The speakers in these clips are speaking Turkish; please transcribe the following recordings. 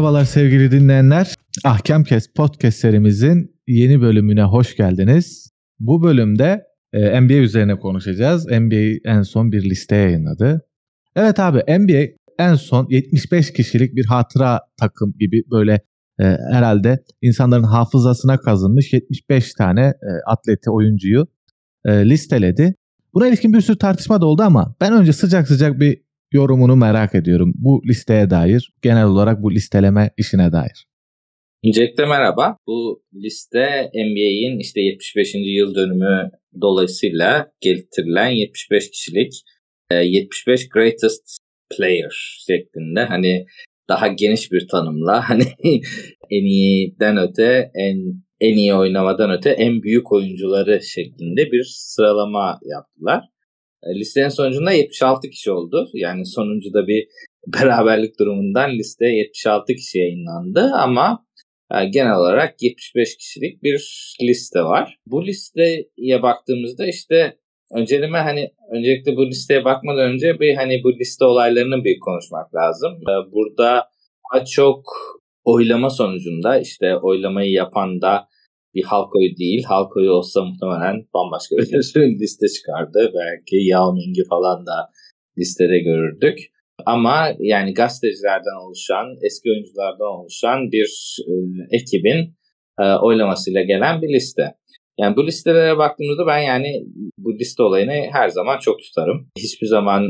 Merhabalar sevgili dinleyenler. Ahkam Kes podcast serimizin yeni bölümüne hoş geldiniz. Bu bölümde e, NBA üzerine konuşacağız. NBA en son bir liste yayınladı. Evet abi NBA en son 75 kişilik bir hatıra takım gibi böyle e, herhalde insanların hafızasına kazınmış 75 tane e, atleti oyuncuyu e, listeledi. Buna ilişkin bir sürü tartışma da oldu ama ben önce sıcak sıcak bir yorumunu merak ediyorum. Bu listeye dair, genel olarak bu listeleme işine dair. Öncelikle merhaba. Bu liste NBA'in işte 75. yıl dönümü dolayısıyla getirilen 75 kişilik 75 e, Greatest Player şeklinde hani daha geniş bir tanımla hani en iyiden öte en en iyi oynamadan öte en büyük oyuncuları şeklinde bir sıralama yaptılar. E, listenin sonucunda 76 kişi oldu. Yani sonuncuda bir beraberlik durumundan liste 76 kişi yayınlandı ama e, genel olarak 75 kişilik bir liste var. Bu listeye baktığımızda işte önceleme hani öncelikle bu listeye bakmadan önce bir hani bu liste olaylarını bir konuşmak lazım. E, burada daha çok oylama sonucunda işte oylamayı yapan da bir halk oyu değil. Halk oyu olsa muhtemelen bambaşka bir liste çıkardı. Belki Yao Ming'i falan da listede görürdük. Ama yani gazetecilerden oluşan, eski oyunculardan oluşan bir e, ekibin e, oylamasıyla gelen bir liste. Yani bu listelere baktığımızda ben yani bu liste olayını her zaman çok tutarım. Hiçbir zaman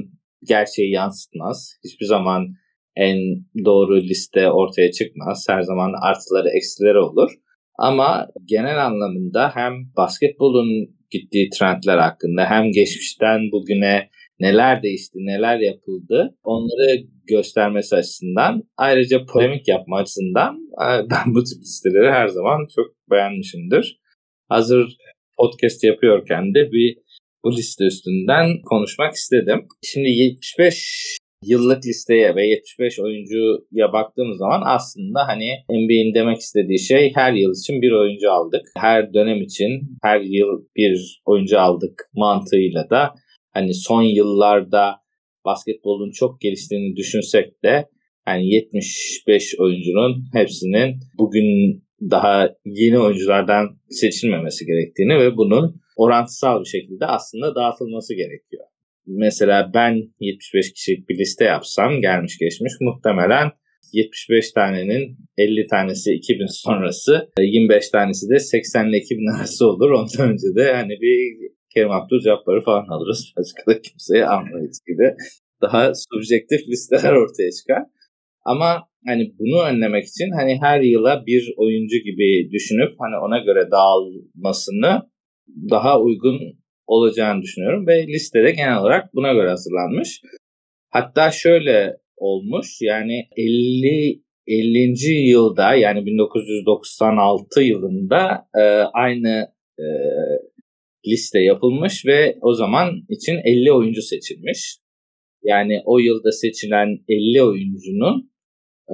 gerçeği yansıtmaz. Hiçbir zaman en doğru liste ortaya çıkmaz. Her zaman artıları eksileri olur. Ama genel anlamında hem basketbolun gittiği trendler hakkında hem geçmişten bugüne neler değişti, neler yapıldı onları göstermesi açısından ayrıca polemik yapma açısından e, ben bu tip listeleri her zaman çok beğenmişimdir. Hazır podcast yapıyorken de bir bu liste üstünden konuşmak istedim. Şimdi 75 yıllık listeye ve 75 oyuncuya baktığımız zaman aslında hani NBA'in demek istediği şey her yıl için bir oyuncu aldık. Her dönem için her yıl bir oyuncu aldık mantığıyla da hani son yıllarda basketbolun çok geliştiğini düşünsek de hani 75 oyuncunun hepsinin bugün daha yeni oyunculardan seçilmemesi gerektiğini ve bunun orantısal bir şekilde aslında dağıtılması gerekiyor mesela ben 75 kişilik bir liste yapsam gelmiş geçmiş muhtemelen 75 tanenin 50 tanesi 2000 sonrası 25 tanesi de 80 ile 2000 arası olur. Ondan önce de hani bir Kerim Abdul Cabbar'ı falan alırız. Başka da kimseyi almayız gibi. Daha subjektif listeler ortaya çıkar. Ama hani bunu önlemek için hani her yıla bir oyuncu gibi düşünüp hani ona göre dağılmasını daha uygun olacağını düşünüyorum ve listede genel olarak buna göre hazırlanmış. Hatta şöyle olmuş yani 50 50. yılda yani 1996 yılında e, aynı e, liste yapılmış ve o zaman için 50 oyuncu seçilmiş. Yani o yılda seçilen 50 oyuncunun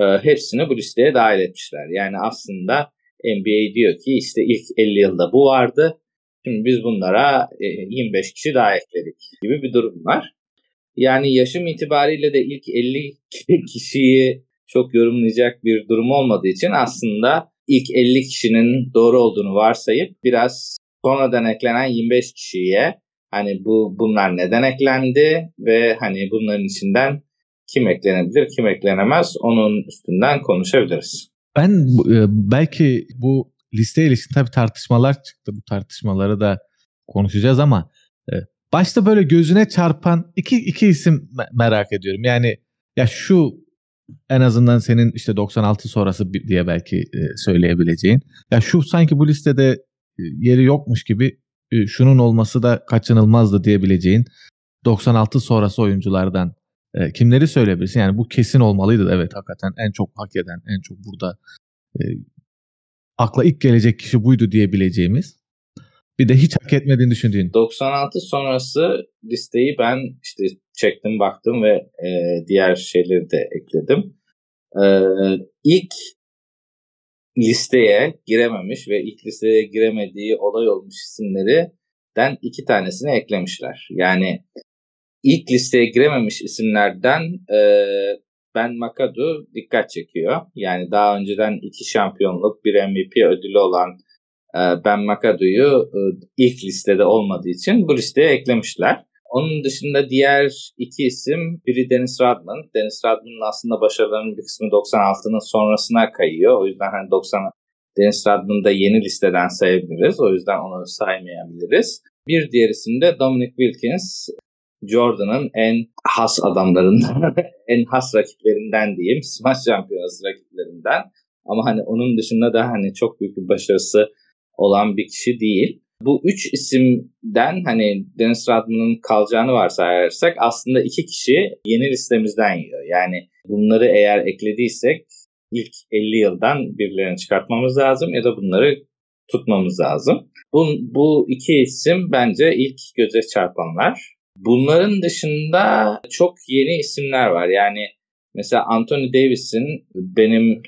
e, hepsini bu listeye dahil etmişler. Yani aslında NBA diyor ki işte ilk 50 yılda bu vardı. Şimdi biz bunlara 25 e, kişi daha ekledik gibi bir durum var. Yani yaşım itibariyle de ilk 50 kişiyi çok yorumlayacak bir durum olmadığı için aslında ilk 50 kişinin doğru olduğunu varsayıp biraz sonradan eklenen 25 kişiye hani bu bunlar neden eklendi ve hani bunların içinden kim eklenebilir, kim eklenemez onun üstünden konuşabiliriz. Ben e, belki bu listeye ilişkin tabii tartışmalar çıktı. Bu tartışmaları da konuşacağız ama e, başta böyle gözüne çarpan iki, iki isim merak ediyorum. Yani ya şu en azından senin işte 96 sonrası diye belki e, söyleyebileceğin. Ya şu sanki bu listede e, yeri yokmuş gibi şunun olması da kaçınılmazdı diyebileceğin 96 sonrası oyunculardan kimleri söyleyebilirsin? Yani bu kesin olmalıydı. Evet hakikaten en çok hak eden, en çok burada akla ilk gelecek kişi buydu diyebileceğimiz. Bir de hiç hak etmediğini düşündüğün. 96 sonrası listeyi ben işte çektim baktım ve e, diğer şeyleri de ekledim. E, ilk listeye girememiş ve ilk listeye giremediği olay olmuş isimlerden iki tanesini eklemişler. Yani ilk listeye girememiş isimlerden e, Ben McAdoo dikkat çekiyor. Yani daha önceden iki şampiyonluk, bir MVP ödülü olan e, Ben McAdoo'yu e, ilk listede olmadığı için bu listeye eklemişler. Onun dışında diğer iki isim biri Dennis Rodman. Dennis Rodman'ın aslında başarılarının bir kısmı 96'nın sonrasına kayıyor. O yüzden hani 90 Dennis Rodman'ı da yeni listeden sayabiliriz. O yüzden onu saymayabiliriz. Bir diğer isim de Dominic Wilkins. Jordan'ın en has adamlarından, en has rakiplerinden diyeyim. Smash Champions rakiplerinden. Ama hani onun dışında da hani çok büyük bir başarısı olan bir kişi değil. Bu üç isimden hani Dennis Rodman'ın kalacağını varsayarsak aslında iki kişi yeni listemizden yiyor. Yani bunları eğer eklediysek ilk 50 yıldan birilerini çıkartmamız lazım ya da bunları tutmamız lazım. Bu, bu iki isim bence ilk göze çarpanlar. Bunların dışında çok yeni isimler var. Yani mesela Anthony Davis'in benim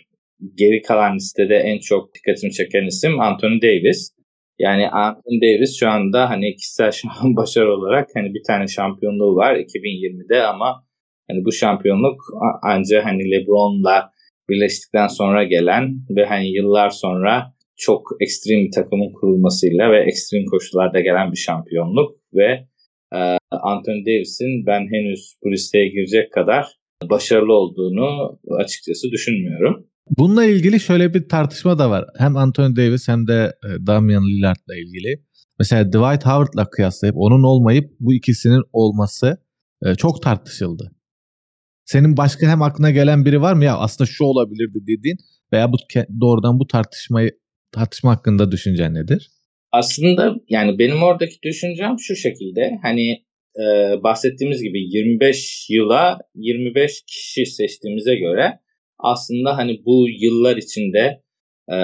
geri kalan listede en çok dikkatimi çeken isim Anthony Davis. Yani Anthony Davis şu anda hani kişisel başarı olarak hani bir tane şampiyonluğu var 2020'de ama hani bu şampiyonluk ancak hani LeBron'la birleştikten sonra gelen ve hani yıllar sonra çok ekstrem bir takımın kurulmasıyla ve ekstrem koşullarda gelen bir şampiyonluk ve Anthony Davis'in ben henüz bu listeye girecek kadar başarılı olduğunu açıkçası düşünmüyorum. Bununla ilgili şöyle bir tartışma da var. Hem Anthony Davis hem de e, Damian Lillard'la ilgili. Mesela Dwight Howard'la kıyaslayıp onun olmayıp bu ikisinin olması e, çok tartışıldı. Senin başka hem aklına gelen biri var mı ya aslında şu olabilirdi dediğin veya bu doğrudan bu tartışmayı tartışma hakkında düşüncen nedir? Aslında yani benim oradaki düşüncem şu şekilde hani e, bahsettiğimiz gibi 25 yıla 25 kişi seçtiğimize göre aslında hani bu yıllar içinde e,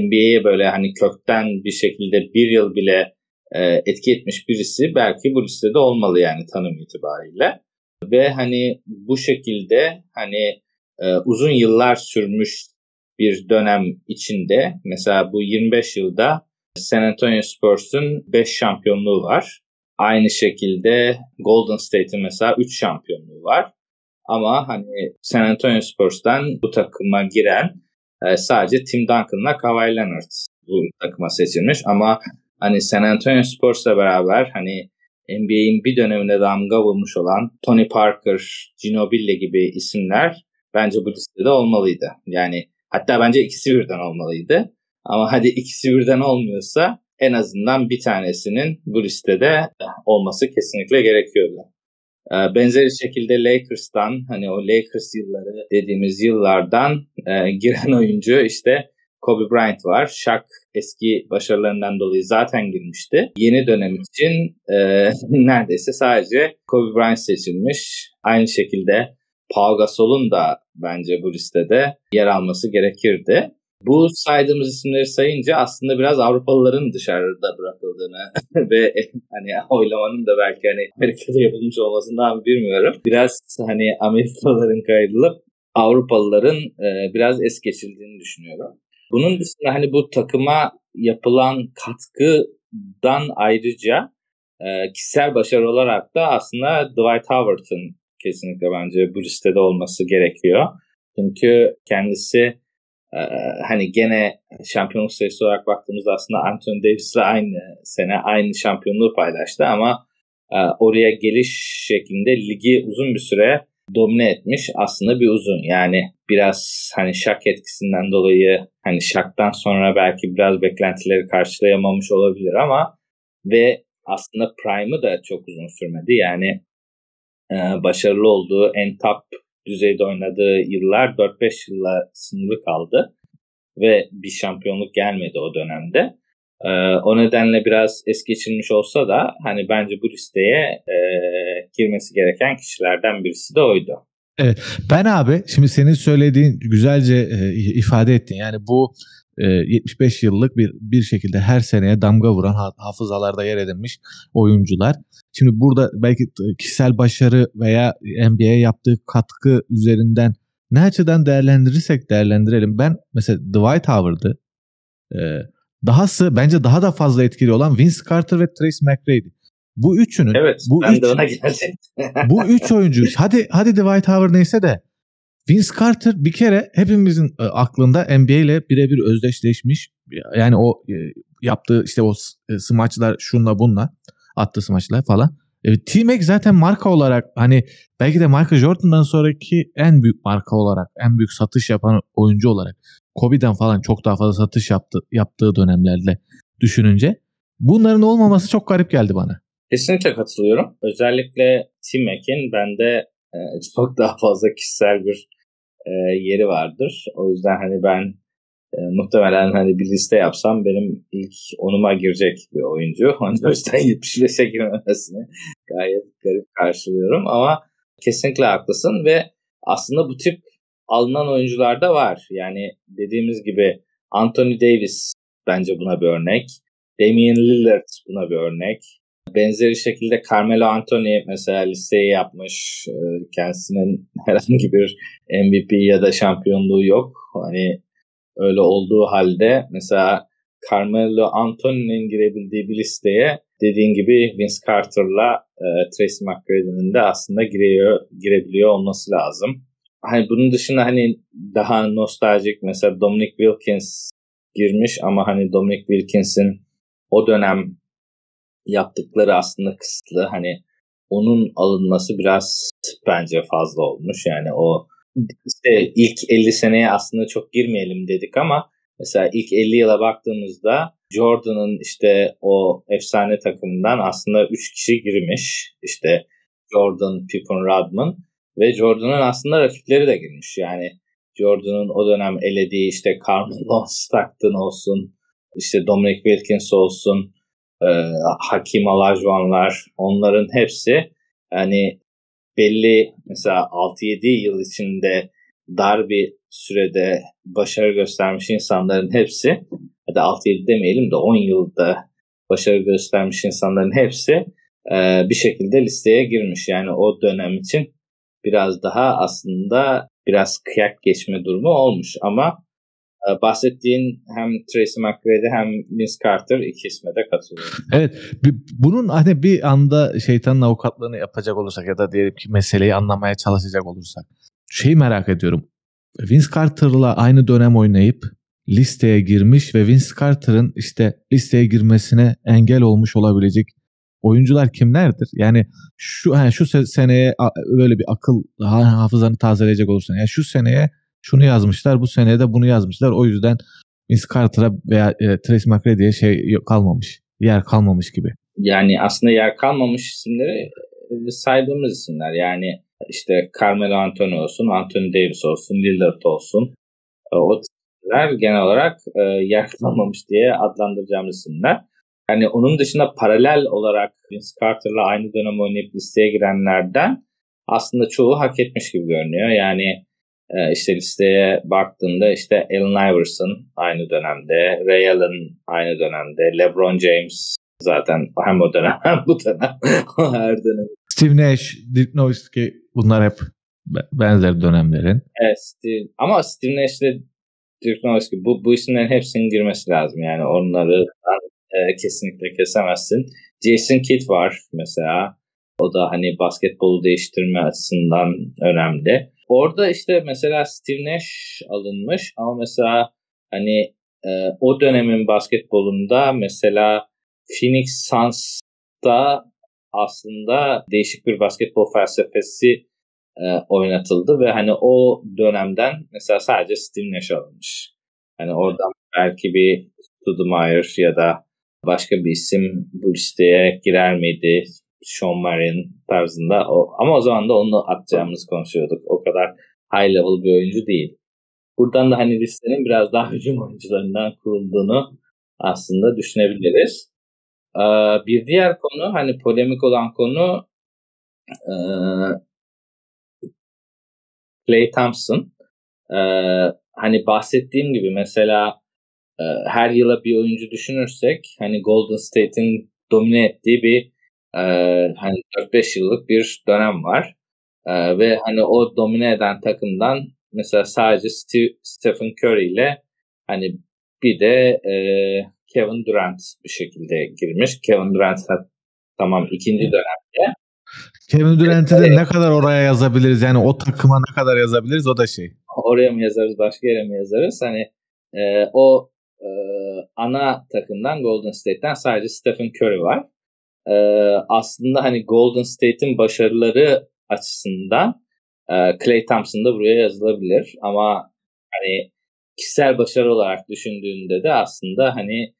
NBA'ye böyle hani kökten bir şekilde bir yıl bile e, etki etmiş birisi belki bu listede olmalı yani tanım itibariyle. Ve hani bu şekilde hani e, uzun yıllar sürmüş bir dönem içinde mesela bu 25 yılda San Antonio Spurs'un 5 şampiyonluğu var. Aynı şekilde Golden State'in mesela 3 şampiyonluğu var. Ama hani San Antonio Spurs'tan bu takıma giren e, sadece Tim Duncan'la Kawhi Leonard bu takıma seçilmiş. Ama hani San Antonio Spurs'la beraber hani NBA'in bir döneminde damga vurmuş olan Tony Parker, Ginobili gibi isimler bence bu listede olmalıydı. Yani hatta bence ikisi birden olmalıydı. Ama hadi ikisi birden olmuyorsa en azından bir tanesinin bu listede olması kesinlikle gerekiyordu. Ee, benzeri şekilde Lakers'tan hani o Lakers yılları dediğimiz yıllardan e, giren oyuncu işte Kobe Bryant var. Shaq eski başarılarından dolayı zaten girmişti. Yeni dönem için e, neredeyse sadece Kobe Bryant seçilmiş. Aynı şekilde Pau Gasol'un da bence bu listede yer alması gerekirdi. Bu saydığımız isimleri sayınca aslında biraz Avrupalıların dışarıda bırakıldığını ve hani oylamanın da belki hani Amerika'da yapılmış olmasından bilmiyorum. Biraz hani Amerikalıların kaydılıp Avrupalıların e, biraz es geçildiğini düşünüyorum. Bunun dışında hani bu takıma yapılan katkıdan ayrıca e, kişisel başarı olarak da aslında Dwight Howard'ın kesinlikle bence bu listede olması gerekiyor. Çünkü kendisi e, hani gene şampiyonluk sayısı olarak baktığımızda aslında Anthony Davis'le aynı sene aynı şampiyonluğu paylaştı ama e, oraya geliş şeklinde ligi uzun bir süre domine etmiş aslında bir uzun. Yani biraz hani şak etkisinden dolayı hani şaktan sonra belki biraz beklentileri karşılayamamış olabilir ama ve aslında Prime'ı da çok uzun sürmedi. Yani e, başarılı olduğu en top düzeyde oynadığı yıllar 4-5 yılla sınırlı kaldı ve bir şampiyonluk gelmedi o dönemde. Ee, o nedenle biraz es geçilmiş olsa da hani bence bu listeye e, girmesi gereken kişilerden birisi de oydu. Evet. Ben abi şimdi senin söylediğin güzelce e, ifade ettin. Yani bu e, 75 yıllık bir bir şekilde her seneye damga vuran hafızalarda yer edinmiş oyuncular. Şimdi burada belki kişisel başarı veya NBA'ye yaptığı katkı üzerinden ne açıdan değerlendirirsek değerlendirelim. Ben mesela Dwight Howard'ı e, Dahası bence daha da fazla etkili olan Vince Carter ve Trace McGrady. Bu üçünün evet, bu üç, bu üç oyuncu hadi hadi Dwight Howard neyse de Vince Carter bir kere hepimizin e, aklında NBA ile birebir özdeşleşmiş. Yani o e, yaptığı işte o e, smaçlar şunla bunla attığı smaçlar falan. Evet, T-Mac zaten marka olarak hani belki de Michael Jordan'dan sonraki en büyük marka olarak, en büyük satış yapan oyuncu olarak Kobe'den falan çok daha fazla satış yaptı, yaptığı dönemlerde düşününce bunların olmaması çok garip geldi bana. Kesinlikle katılıyorum. Özellikle T-Mac'in bende e, çok daha fazla kişisel bir e, yeri vardır. O yüzden hani ben e, muhtemelen hani bir liste yapsam benim ilk onuma girecek bir oyuncu. O yüzden 75'e girmemesini gayet garip karşılıyorum ama kesinlikle haklısın ve aslında bu tip alınan oyuncular da var. Yani dediğimiz gibi Anthony Davis bence buna bir örnek. Damian Lillard buna bir örnek. Benzeri şekilde Carmelo Anthony mesela listeyi yapmış. E, kendisinin herhangi bir MVP ya da şampiyonluğu yok. Hani öyle olduğu halde mesela Carmelo Anthony'nin girebildiği bir listeye dediğin gibi Vince Carter'la e, Tracy McGrady'nin de aslında giriyor, girebiliyor olması lazım. Hani bunun dışında hani daha nostaljik mesela Dominic Wilkins girmiş ama hani Dominic Wilkins'in o dönem yaptıkları aslında kısıtlı. Hani onun alınması biraz bence fazla olmuş. Yani o işte ilk 50 seneye aslında çok girmeyelim dedik ama mesela ilk 50 yıla baktığımızda Jordan'ın işte o efsane takımından aslında 3 kişi girmiş. İşte Jordan, Pippen, Rodman ve Jordan'ın aslında rakipleri de girmiş. Yani Jordan'ın o dönem elediği işte Carmelo Stockton olsun, işte Dominic Wilkins olsun, e, Hakim Olajuwon'lar onların hepsi yani belli mesela 6-7 yıl içinde dar bir sürede başarı göstermiş insanların hepsi ya da 6-7 demeyelim de 10 yılda başarı göstermiş insanların hepsi e, bir şekilde listeye girmiş. Yani o dönem için biraz daha aslında biraz kıyak geçme durumu olmuş ama bahsettiğin hem Tracy McGrady hem Vince Carter iki isme de katılıyorum. Evet. Bunun hani bir anda şeytanın avukatlığını yapacak olursak ya da diyelim ki meseleyi anlamaya çalışacak olursak şeyi merak ediyorum. Vince Carter'la aynı dönem oynayıp listeye girmiş ve Vince Carter'ın işte listeye girmesine engel olmuş olabilecek oyuncular kimlerdir? Yani şu yani şu seneye böyle bir akıl hafızanı tazeleyecek olursan yani şu seneye şunu yazmışlar bu seneye de bunu yazmışlar. O yüzden Vince Carter'a veya e, Tracy McGrady'ye şey kalmamış. Yer kalmamış gibi. Yani aslında yer kalmamış isimleri e, saydığımız isimler. Yani işte Carmelo Anthony olsun, Anthony Davis olsun, Lillard olsun. E, o isimler genel olarak e, yer kalmamış diye adlandıracağımız isimler. Yani onun dışında paralel olarak Vince Carter'la aynı dönem oynayıp listeye girenlerden aslında çoğu hak etmiş gibi görünüyor. Yani e, işte listeye baktığımda işte Allen Iverson aynı dönemde, Ray Allen aynı dönemde, LeBron James zaten hem o dönem hem bu dönem her dönem. Steve Nash, Dirk Nowitzki bunlar hep benzer dönemlerin. Evet Steve, ama Steve Nash ile Dirk Nowitzki bu, bu isimlerin hepsinin girmesi lazım yani onları e, kesinlikle kesemezsin. Jason Kidd var mesela. O da hani basketbolu değiştirme açısından önemli. Orada işte mesela Steve Nash alınmış ama mesela hani e, o dönemin basketbolunda mesela Phoenix Suns'ta aslında değişik bir basketbol felsefesi e, oynatıldı ve hani o dönemden mesela sadece Steve Nash alınmış. Hani oradan belki bir Stoudemire ya da başka bir isim bu listeye girer miydi? Sean Marion tarzında. O, ama o zaman da onu atacağımız konuşuyorduk. O kadar high level bir oyuncu değil. Buradan da hani listenin biraz daha hücum oyuncularından kurulduğunu aslında düşünebiliriz. Ee, bir diğer konu hani polemik olan konu e, Clay Thompson. Ee, hani bahsettiğim gibi mesela e, her yıla bir oyuncu düşünürsek hani Golden State'in domine ettiği bir e, hani 4-5 yıllık bir dönem var. E, ve hani o domine eden takımdan mesela sadece Steve, Stephen Curry ile hani bir de e, Kevin Durant bir şekilde girmiş. Kevin Durant tamam ikinci dönemde Kevin Durant'i de ne kadar oraya yazabiliriz? Yani o takıma ne kadar yazabiliriz o da şey. Oraya mı yazarız başka yere mi yazarız? Hani e, o e, ana takımdan Golden State'ten sadece Stephen Curry var. E, aslında hani Golden State'in başarıları açısından e, Clay Thompson da buraya yazılabilir. Ama hani kişisel başarı olarak düşündüğünde de aslında hani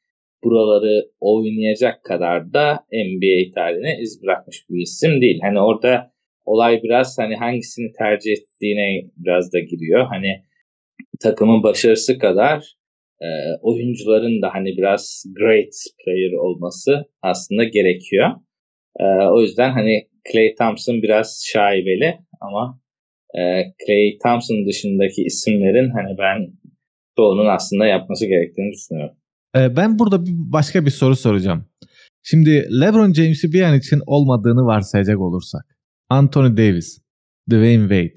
buraları oynayacak kadar da NBA tarihine iz bırakmış bir isim değil. Hani orada olay biraz hani hangisini tercih ettiğine biraz da giriyor. Hani takımın başarısı kadar e, oyuncuların da hani biraz great player olması aslında gerekiyor. E, o yüzden hani Clay Thompson biraz şaibeli ama e, Clay Thompson dışındaki isimlerin hani ben çoğunun aslında yapması gerektiğini düşünüyorum. Ee, ben burada bir, başka bir soru soracağım. Şimdi LeBron James'i bir an için olmadığını varsayacak olursak. Anthony Davis, Dwayne Wade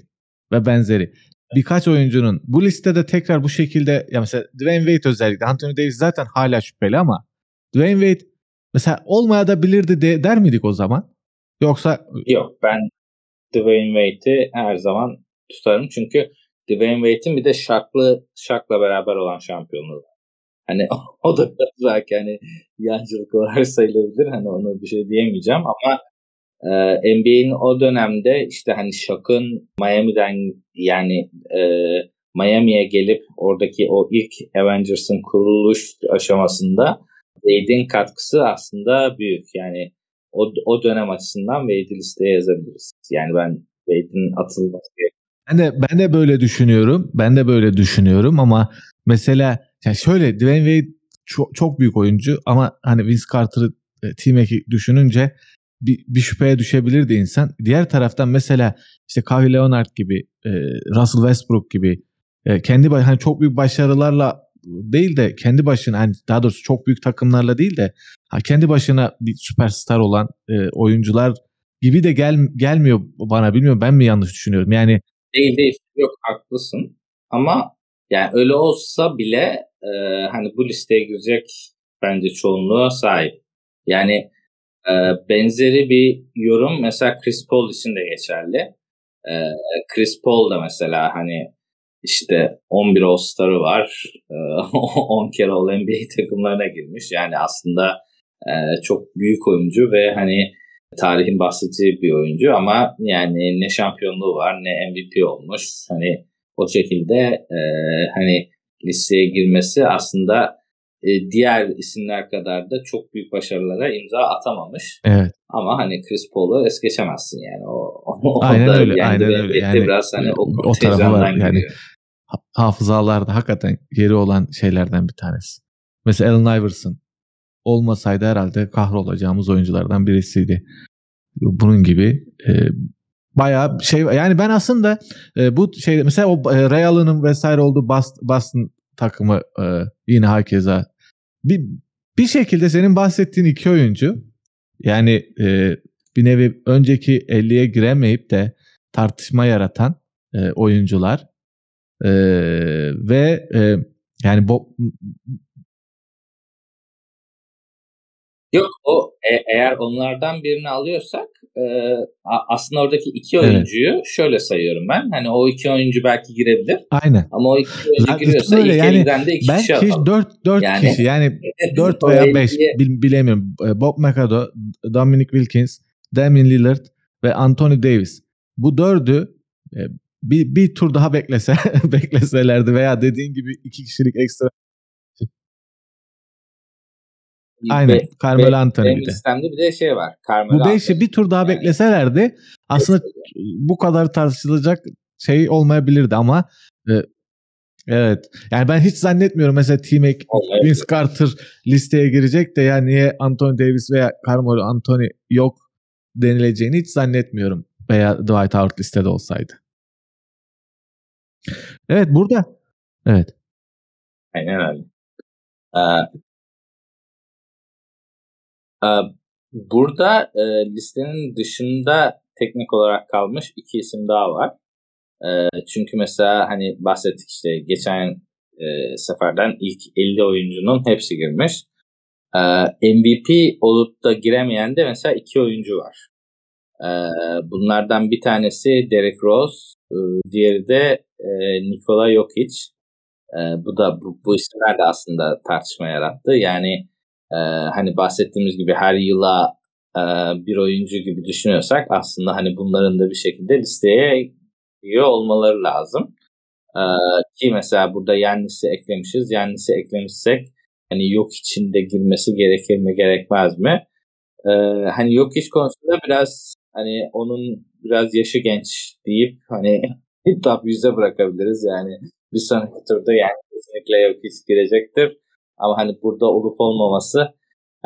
ve benzeri birkaç oyuncunun bu listede tekrar bu şekilde ya mesela Dwayne Wade özellikle Anthony Davis zaten hala şüpheli ama Dwayne Wade mesela olmaya da bilirdi de, der miydik o zaman? Yoksa Yok ben Dwayne Wade'i her zaman tutarım çünkü Dwayne Wade'in bir de Shaq'lı Shaq'la beraber olan şampiyonluğu. Hani o da belki hani yancılık olarak sayılabilir. Hani onu bir şey diyemeyeceğim ama NBA'in o dönemde işte hani Shaq'ın Miami'den yani e, Miami'ye gelip oradaki o ilk Avengers'ın kuruluş aşamasında Wade'in katkısı aslında büyük. Yani o, o dönem açısından Wade'i listeye yazabiliriz. Yani ben Wade'in atılması ben de, ben de böyle düşünüyorum. Ben de böyle düşünüyorum ama mesela yani şöyle Dwayne Wade çok, çok büyük oyuncu ama hani Vince Carter'ı e, Team düşününce bir, bir şüpheye düşebilirdi insan. Diğer taraftan mesela işte Kawhi Leonard gibi, e, Russell Westbrook gibi e, kendi hani çok büyük başarılarla değil de kendi başına hani daha doğrusu çok büyük takımlarla değil de kendi başına bir süperstar olan e, oyuncular gibi de gel gelmiyor bana bilmiyorum ben mi yanlış düşünüyorum? Yani değil değil. Yok haklısın. Ama yani öyle olsa bile e, hani bu listeye girecek bence çoğunluğa sahip. Yani benzeri bir yorum mesela Chris Paul için de geçerli e, Chris Paul da mesela hani işte 11 All-Star'ı var. 10 e, kere All-NBA takımlarına girmiş. Yani aslında e, çok büyük oyuncu ve hani tarihin bahsettiği bir oyuncu ama yani ne şampiyonluğu var ne MVP olmuş. Hani o şekilde e, hani listeye girmesi aslında diğer isimler kadar da çok büyük başarılara imza atamamış. Evet. Ama hani Chris Paul'u es geçemezsin yani. O, o aynen da öyle. Yani aynen öyle. Yani, biraz hani o, o tarafı var. Yani hafızalarda hakikaten yeri olan şeylerden bir tanesi. Mesela Allen Iverson olmasaydı herhalde kahrolacağımız oyunculardan birisiydi. Bunun gibi e, bayağı şey yani ben aslında e, bu şey mesela o e, Ray Allen'ın vesaire olduğu Boston, Boston takımı e, yine hakeza bir bir şekilde senin bahsettiğin iki oyuncu yani e, bir nevi önceki 50'ye giremeyip de tartışma yaratan e, oyuncular e, ve e, yani bu Yok o e, eğer onlardan birini alıyorsak e, aslında oradaki iki oyuncuyu evet. şöyle sayıyorum ben. Hani o iki oyuncu belki girebilir. Aynen. Ama o iki oyuncu Zaten giriyorsa öyle, ilk yani de iki belki kişi atalım. Dört, dört yani, kişi yani dört veya beş bil, bilemiyorum. E, Bob McAdoo, Dominic Wilkins, Damian Lillard ve Anthony Davis. Bu dördü e, bir, bir tur daha beklese bekleselerdi veya dediğin gibi iki kişilik ekstra Aynen. Be, Carmelo Anthony bir de. listemde bir de şey var. Carmelo bu beşi bir tur daha yani. bekleselerdi aslında bu kadar tartışılacak şey olmayabilirdi ama e, evet. Yani ben hiç zannetmiyorum mesela T-Mac, Vince Carter listeye girecek de ya niye Anthony Davis veya Carmelo Anthony yok denileceğini hiç zannetmiyorum. Veya Dwight Howard listede olsaydı. Evet burada. Evet. Aynen öyle. Ee, burada e, listenin dışında teknik olarak kalmış iki isim daha var. E, çünkü mesela hani bahsettik işte geçen e, seferden ilk 50 oyuncunun hepsi girmiş. E, MVP olup da giremeyen de mesela iki oyuncu var. E, bunlardan bir tanesi Derek Rose, e, diğeri de e, Nikola Jokic. E, bu da bu, bu isimler de aslında tartışma yarattı. Yani e, hani bahsettiğimiz gibi her yıla e, bir oyuncu gibi düşünüyorsak aslında hani bunların da bir şekilde listeye giriyor olmaları lazım. E, ki mesela burada Yannis'i eklemişiz. Yannis'i eklemişsek hani yok içinde girmesi gerekir mi gerekmez mi? E, hani yok iç konusunda biraz hani onun biraz yaşı genç deyip hani top 100'e bırakabiliriz yani bir sonraki turda yani kesinlikle yok hiç girecektir. Ama hani burada olup olmaması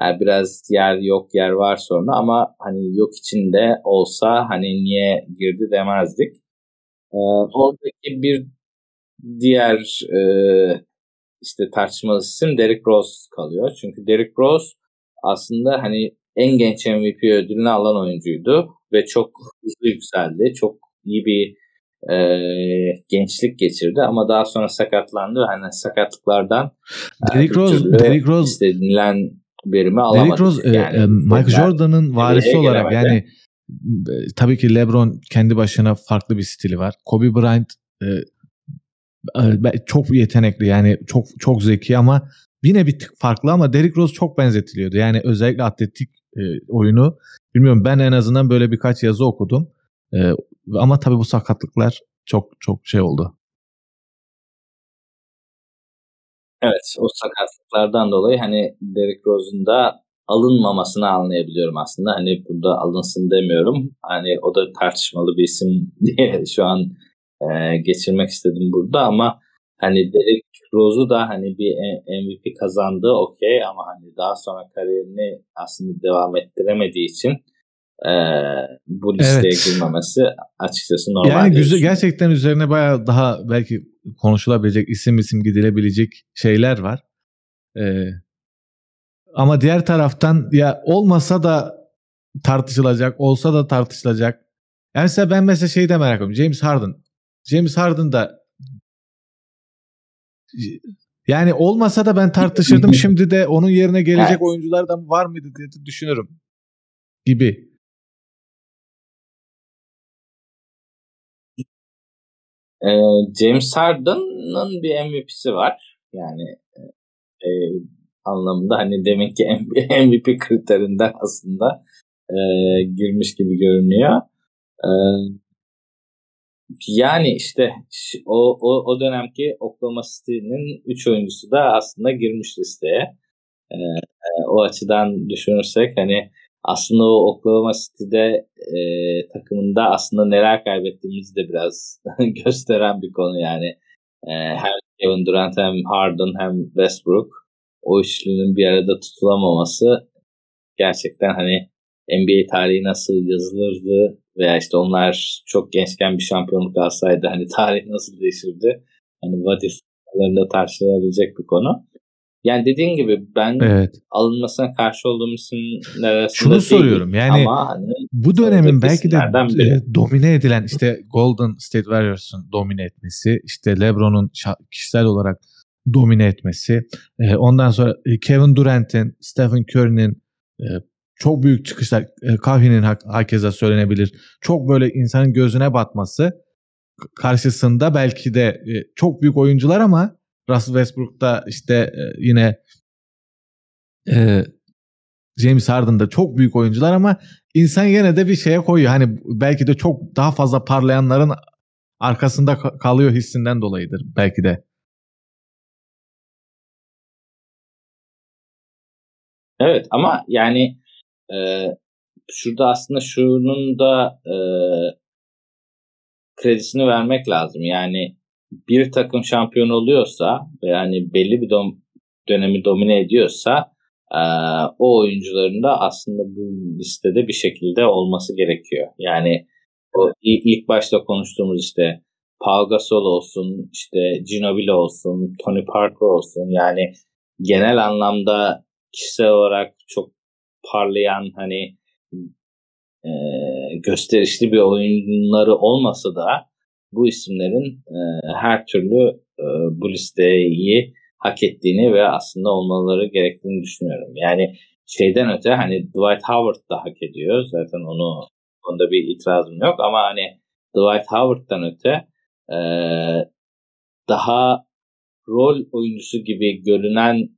yani biraz yer yok yer var sonra ama hani yok içinde olsa hani niye girdi demezdik. Ee, oradaki bir diğer e, işte tartışmalı isim Derrick Rose kalıyor. Çünkü Derrick Rose aslında hani en genç MVP ödülünü alan oyuncuydu ve çok hızlı yükseldi. Çok iyi bir e, gençlik geçirdi ama daha sonra sakatlandı hani sakatlıklardan Derrick Rose, Derrick Rose istenilen verimi alamadı. Derrick Rose e, yani, e, Michael Jordan'ın varisi olarak gelemedi. yani e, tabii ki LeBron kendi başına farklı bir stili var. Kobe Bryant e, e çok yetenekli yani çok çok zeki ama yine bir tık farklı ama Derrick Rose çok benzetiliyordu. Yani özellikle atletik e, oyunu bilmiyorum ben en azından böyle birkaç yazı okudum. E, ama tabii bu sakatlıklar çok çok şey oldu. Evet o sakatlıklardan dolayı hani Derrick Rose'un da alınmamasını anlayabiliyorum aslında. Hani burada alınsın demiyorum. Hani o da tartışmalı bir isim diye şu an e, geçirmek istedim burada ama hani Derrick Rose'u da hani bir MVP kazandı okey ama hani daha sonra kariyerini aslında devam ettiremediği için e, bu listeye evet. girmemesi açıkçası normal. Yani güzel, gerçekten üzerine baya daha belki konuşulabilecek isim isim gidilebilecek şeyler var. Ee, ama diğer taraftan ya olmasa da tartışılacak, olsa da tartışılacak. Yani mesela ben mesela şeyi de merak ediyorum. James Harden. James Harden da yani olmasa da ben tartışırdım. Şimdi de onun yerine gelecek evet. oyunculardan var mıydı diye düşünürüm. Gibi. Ee, James Harden'ın bir MVP'si var. Yani e, anlamında hani demek ki MVP kriterinden aslında e, girmiş gibi görünüyor. E, yani işte o, o, o dönemki Oklahoma City'nin 3 oyuncusu da aslında girmiş listeye. E, e, o açıdan düşünürsek hani aslında o Oklahoma City'de e, takımında aslında neler kaybettiğimizi de biraz gösteren bir konu yani. E, hem Kevin Durant hem Harden hem Westbrook o üçlünün bir arada tutulamaması gerçekten hani NBA tarihi nasıl yazılırdı veya işte onlar çok gençken bir şampiyonluk alsaydı hani tarih nasıl değişirdi? Hani what if'larında tartışılabilecek bir konu. Yani dediğin gibi ben evet. alınmasına karşı olduğum isimler arasında Şunu soruyorum yani ama hani bu dönemin belki de biri. E, domine edilen işte Golden State Warriors'ın domine etmesi, işte LeBron'un kişisel olarak domine etmesi, e, ondan sonra e, Kevin Durant'in, Stephen Curry'nin çok büyük çıkışlar, Kahve'nin hakeza söylenebilir. Çok böyle insanın gözüne batması karşısında belki de çok büyük oyuncular ama Russell Westbrook'ta işte e, yine e, James Harden'da çok büyük oyuncular ama insan yine de bir şeye koyuyor. Hani belki de çok daha fazla parlayanların arkasında kalıyor hissinden dolayıdır belki de. Evet ama yani e, şurada aslında şunun da e, kredisini vermek lazım. Yani bir takım şampiyon oluyorsa yani belli bir dom- dönemi domine ediyorsa e, o oyuncuların da aslında bu listede bir şekilde olması gerekiyor. Yani o ilk başta konuştuğumuz işte Paul Gasol olsun, işte Ginobili olsun, Tony Parker olsun yani genel anlamda kişisel olarak çok parlayan hani e, gösterişli bir oyunları olmasa da bu isimlerin e, her türlü e, bu listeyi hak ettiğini ve aslında olmaları gerektiğini düşünüyorum. Yani şeyden öte hani Dwight Howard da hak ediyor. Zaten onu konuda bir itirazım yok ama hani Dwight Howard'dan öte e, daha rol oyuncusu gibi görünen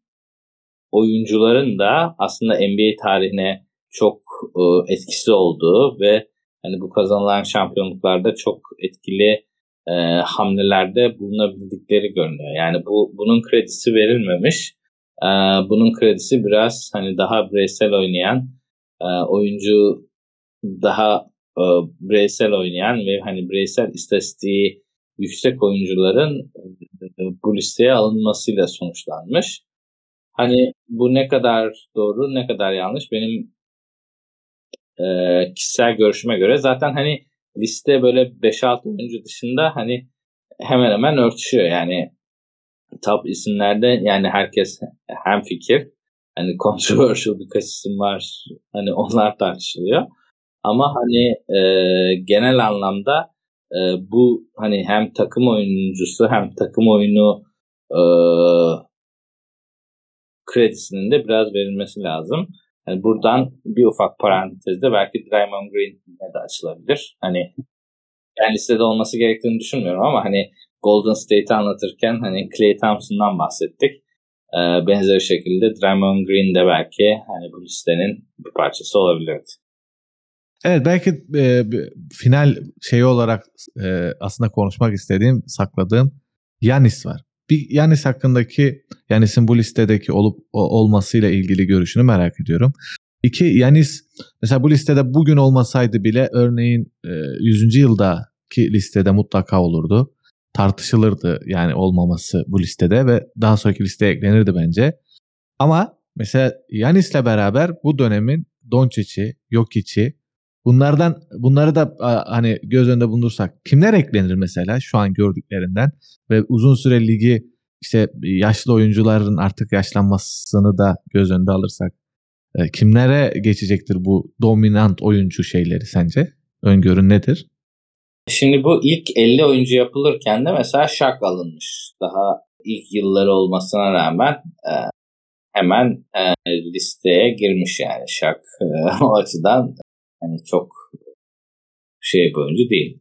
oyuncuların da aslında NBA tarihine çok e, etkisi olduğu ve hani bu kazanılan şampiyonluklarda çok etkili e, hamlelerde bulunabildikleri görünüyor. Yani bu bunun kredisi verilmemiş. E, bunun kredisi biraz hani daha bireysel oynayan e, oyuncu daha e, bireysel oynayan ve hani bireysel istatistiği yüksek oyuncuların e, bu listeye alınmasıyla sonuçlanmış. Hani bu ne kadar doğru ne kadar yanlış benim e, kişisel görüşüme göre zaten hani liste böyle 5-6 oyuncu dışında hani hemen hemen örtüşüyor. Yani top isimlerde yani herkes hem fikir. Hani controversial birkaç isim var. Hani onlar tartışılıyor. Ama hani e, genel anlamda e, bu hani hem takım oyuncusu hem takım oyunu e, kredisinin de biraz verilmesi lazım. Yani buradan bir ufak parantezde belki Draymond Green'e de açılabilir. Hani yani listede olması gerektiğini düşünmüyorum ama hani Golden State'i anlatırken hani Clay Thompson'dan bahsettik. Ee, benzer şekilde Draymond Green de belki hani bu listenin bir parçası olabilirdi. Evet belki e, final şeyi olarak e, aslında konuşmak istediğim, sakladığım Yanis var. Bir Yanis hakkındaki Yanis'in bu listedeki olup olmasıyla ilgili görüşünü merak ediyorum. İki Yanis mesela bu listede bugün olmasaydı bile örneğin e, 100. yıldaki listede mutlaka olurdu. Tartışılırdı yani olmaması bu listede ve daha sonraki listeye eklenirdi bence. Ama mesela Yanis'le beraber bu dönemin Doncic'i, Jokic'i bunlardan bunları da hani göz önünde bulundursak kimler eklenir mesela şu an gördüklerinden ve uzun süre ligi işte yaşlı oyuncuların artık yaşlanmasını da göz önünde alırsak e, kimlere geçecektir bu dominant oyuncu şeyleri sence? Öngörün nedir? Şimdi bu ilk 50 oyuncu yapılırken de mesela Şak alınmış. Daha ilk yılları olmasına rağmen e, hemen e, listeye girmiş yani Şak e, o açıdan hani çok şey bir oyuncu değil.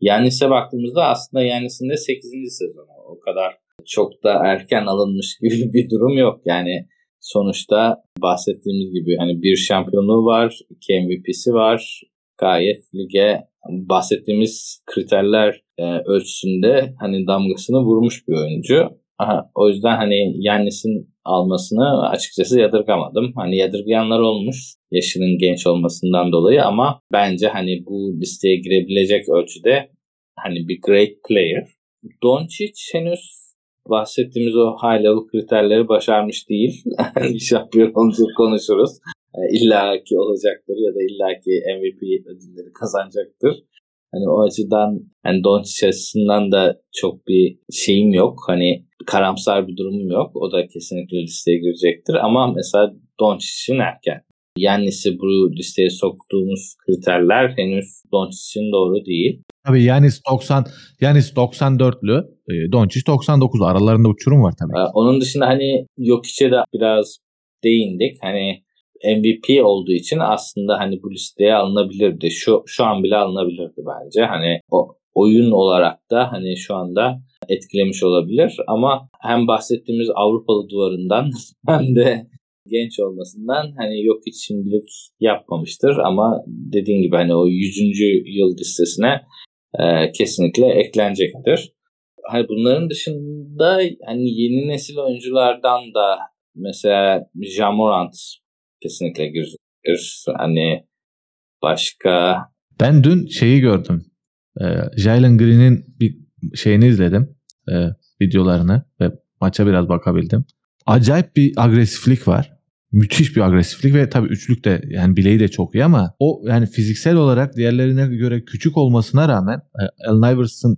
Yanis'e baktığımızda aslında Yanis'in de 8. sezonu. O kadar çok da erken alınmış gibi bir durum yok. Yani sonuçta bahsettiğimiz gibi hani bir şampiyonluğu var, iki MVP'si var. Gayet lige bahsettiğimiz kriterler e, ölçüsünde hani damgasını vurmuş bir oyuncu. Aha, o yüzden hani Yannis'in almasını açıkçası yadırgamadım. Hani yadırgayanlar olmuş yaşının genç olmasından dolayı ama bence hani bu listeye girebilecek ölçüde hani bir great player. Doncic henüz bahsettiğimiz o high level kriterleri başarmış değil. Şampiyon olunca konuşuruz. E, illa ki olacaktır ya da illa ki MVP ödülleri kazanacaktır. Hani o açıdan hani Doncic açısından da çok bir şeyim yok. Hani karamsar bir durumum yok. O da kesinlikle listeye girecektir. Ama mesela Doncic'in erken. Yannis'i bu listeye soktuğumuz kriterler henüz Doncic'in doğru değil. Tabii Yanis 90 Yanis 94'lü, e, Doncic 99 aralarında uçurum var tabii. Ee, onun dışında hani Jokic'e de biraz değindik. Hani MVP olduğu için aslında hani bu listeye alınabilirdi. Şu şu an bile alınabilirdi bence. Hani o oyun olarak da hani şu anda etkilemiş olabilir ama hem bahsettiğimiz Avrupalı duvarından hem de genç olmasından hani yok hiç şimdilik yapmamıştır ama dediğin gibi hani o 100. yıl listesine e, kesinlikle eklenecektir. Hani bunların dışında hani yeni nesil oyunculardan da mesela Jamorant kesinlikle girecektir. Hani başka ben dün şeyi gördüm. E, Jalen Green'in bir şeyini izledim. E, videolarını ve maça biraz bakabildim. Acayip bir agresiflik var müthiş bir agresiflik ve tabii üçlük de yani bileği de çok iyi ama o yani fiziksel olarak diğerlerine göre küçük olmasına rağmen El Iverson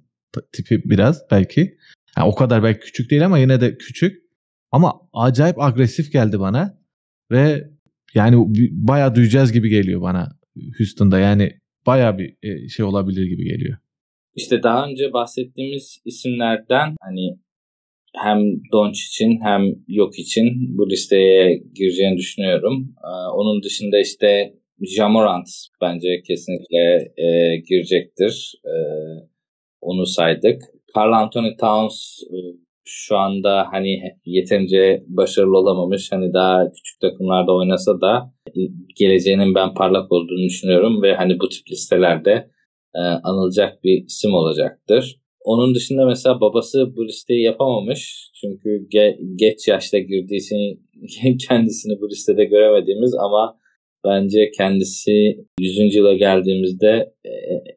tipi biraz belki yani o kadar belki küçük değil ama yine de küçük ama acayip agresif geldi bana ve yani bayağı duyacağız gibi geliyor bana Houston'da yani bayağı bir e, şey olabilir gibi geliyor. İşte daha önce bahsettiğimiz isimlerden hani hem için hem yok için bu listeye gireceğini düşünüyorum. Ee, onun dışında işte Jamorant bence kesinlikle e, girecektir. E, onu saydık. Carl Anthony Towns e, şu anda hani yeterince başarılı olamamış. Hani daha küçük takımlarda oynasa da geleceğinin ben parlak olduğunu düşünüyorum ve hani bu tip listelerde e, anılacak bir isim olacaktır. Onun dışında mesela babası bu listeyi yapamamış. Çünkü ge- geç yaşta girdiği için kendisini bu listede göremediğimiz ama bence kendisi 100. yıla geldiğimizde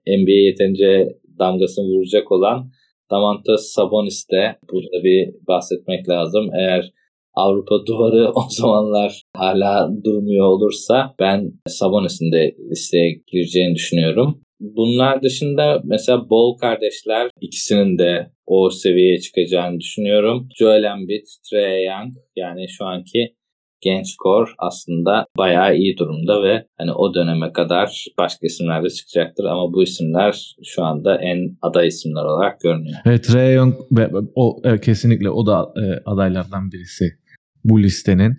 e, NBA yeterince damgasını vuracak olan Damantas Sabonis de burada bir bahsetmek lazım. Eğer Avrupa duvarı o zamanlar hala durmuyor olursa ben Sabonis'in de listeye gireceğini düşünüyorum. Bunlar dışında mesela Bol kardeşler ikisinin de o seviyeye çıkacağını düşünüyorum. Joel Embiid, Trey Young yani şu anki genç kor aslında bayağı iyi durumda ve hani o döneme kadar başka isimler de çıkacaktır ama bu isimler şu anda en aday isimler olarak görünüyor. Evet Trey Young o e, kesinlikle o da e, adaylardan birisi bu listenin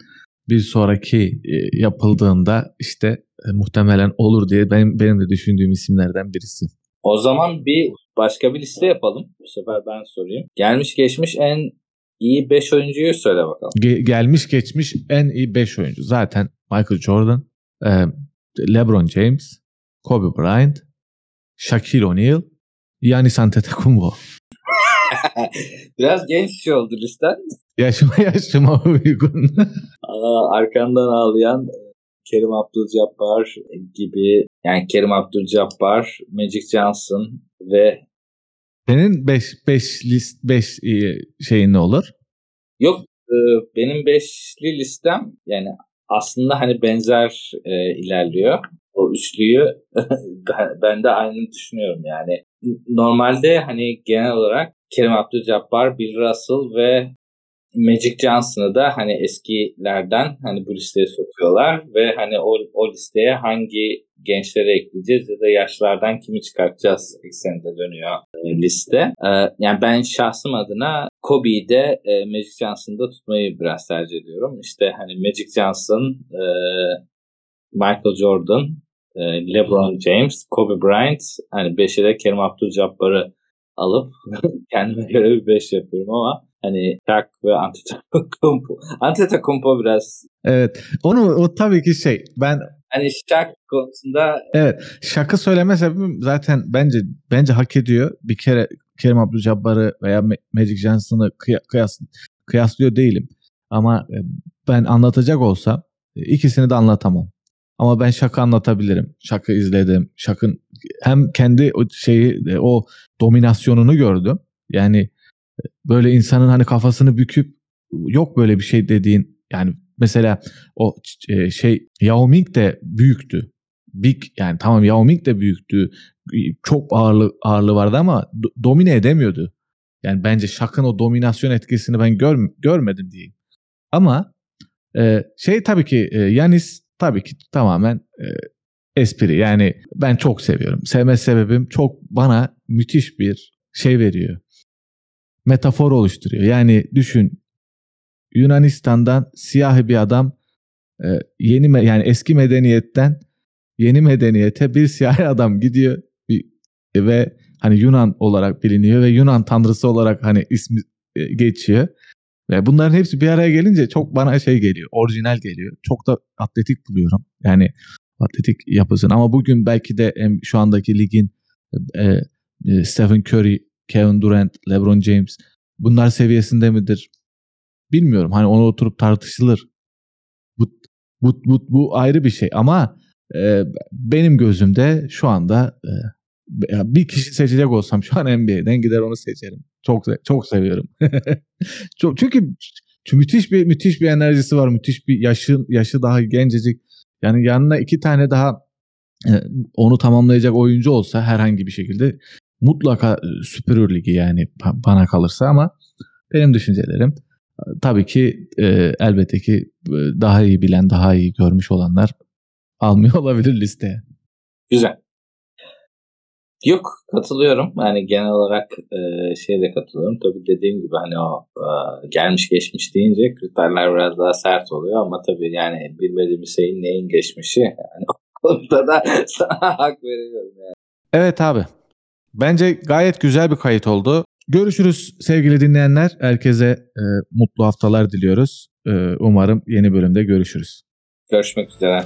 bir sonraki e, yapıldığında işte e, muhtemelen olur diye benim benim de düşündüğüm isimlerden birisi. O zaman bir başka bir liste yapalım. Bu sefer ben sorayım. Gelmiş geçmiş en iyi 5 oyuncuyu söyle bakalım. Ge- gelmiş geçmiş en iyi 5 oyuncu. Zaten Michael Jordan, e, LeBron James, Kobe Bryant, Shaquille O'Neal, Giannis Antetokounmpo. Biraz genç şey oldu listen. Yaşıma yaşıma uygun. Aa, arkandan ağlayan e, Kerim Abdul-Jabbar gibi yani Kerim Abdul-Jabbar, Magic Johnson ve senin 5 5 list 5 şeyin ne olur? Yok e, benim beşli listem yani aslında hani benzer e, ilerliyor. O üçlüyü ben, de aynı düşünüyorum yani. Normalde hani genel olarak Kerim Abdul-Jabbar, Bill Russell ve Magic Johnson'ı da hani eskilerden hani bu listeye sokuyorlar ve hani o, o listeye hangi gençleri ekleyeceğiz ya da yaşlardan kimi çıkartacağız ekseninde dönüyor e, liste. E, yani ben şahsım adına Kobe'yi de e, Magic Johnson'da tutmayı biraz tercih ediyorum. İşte hani Magic Johnson, e, Michael Jordan, e, LeBron James, Kobe Bryant hani 5'e de Kerim Abdul-Jabbar'ı alıp kendime göre bir 5 yapıyorum ama hani Shaq ve Antetokounmpo. Antetokounmpo biraz Evet. Onu o tabii ki şey ben hani Shaq konusunda Evet. Shaq'ı söyleme sebebim zaten bence bence hak ediyor. Bir kere Kerim Abdul-Jabbar'ı veya Magic Johnson'ı kıyas, kıyaslıyor değilim. Ama e, ben anlatacak olsam e, ikisini de anlatamam. Ama ben şaka anlatabilirim. Şaka izledim. Şakın hem kendi o şeyi e, o dominasyonunu gördüm. Yani böyle insanın hani kafasını büküp yok böyle bir şey dediğin yani mesela o e, şey Yao Ming de büyüktü. Big yani tamam Yao Ming de büyüktü. Çok ağırlığı, ağırlığı vardı ama do, domine edemiyordu. Yani bence Şak'ın o dominasyon etkisini ben gör, görmedim diyeyim. Ama e, şey tabii ki e, Yanis tabii ki tamamen e, espri. Yani ben çok seviyorum. Sevme sebebim çok bana müthiş bir şey veriyor. Metafor oluşturuyor. Yani düşün Yunanistan'dan siyah bir adam e, yeni yani eski medeniyetten yeni medeniyete bir siyah adam gidiyor ve hani Yunan olarak biliniyor ve Yunan tanrısı olarak hani ismi e, geçiyor. Ve bunların hepsi bir araya gelince çok bana şey geliyor, orijinal geliyor. Çok da atletik buluyorum. Yani atletik yapısını ama bugün belki de şu andaki ligin e, e, Stephen Curry, Kevin Durant, LeBron James bunlar seviyesinde midir? Bilmiyorum. Hani onu oturup tartışılır. Bu bu bu, bu ayrı bir şey ama e, benim gözümde şu anda e, bir kişi seçecek olsam şu an NBA'den gider onu seçerim. Çok çok seviyorum. çok çünkü müthiş bir müthiş bir enerjisi var. Müthiş bir yaşı yaşı daha gencecik. Yani yanına iki tane daha e, onu tamamlayacak oyuncu olsa herhangi bir şekilde mutlaka e, Süper Ligi yani bana kalırsa ama benim düşüncelerim e, tabii ki e, elbette ki daha iyi bilen, daha iyi görmüş olanlar almıyor olabilir listeye. Güzel. Yok katılıyorum. Yani genel olarak e, şeye katılıyorum. Tabii dediğim gibi hani o e, gelmiş geçmiş deyince kriterler biraz daha sert oluyor ama tabii yani bilmediğimiz şeyin neyin geçmişi yani konuda da sana hak veriyorum yani. Evet abi. Bence gayet güzel bir kayıt oldu. Görüşürüz sevgili dinleyenler. Herkese e, mutlu haftalar diliyoruz. E, umarım yeni bölümde görüşürüz. Görüşmek üzere.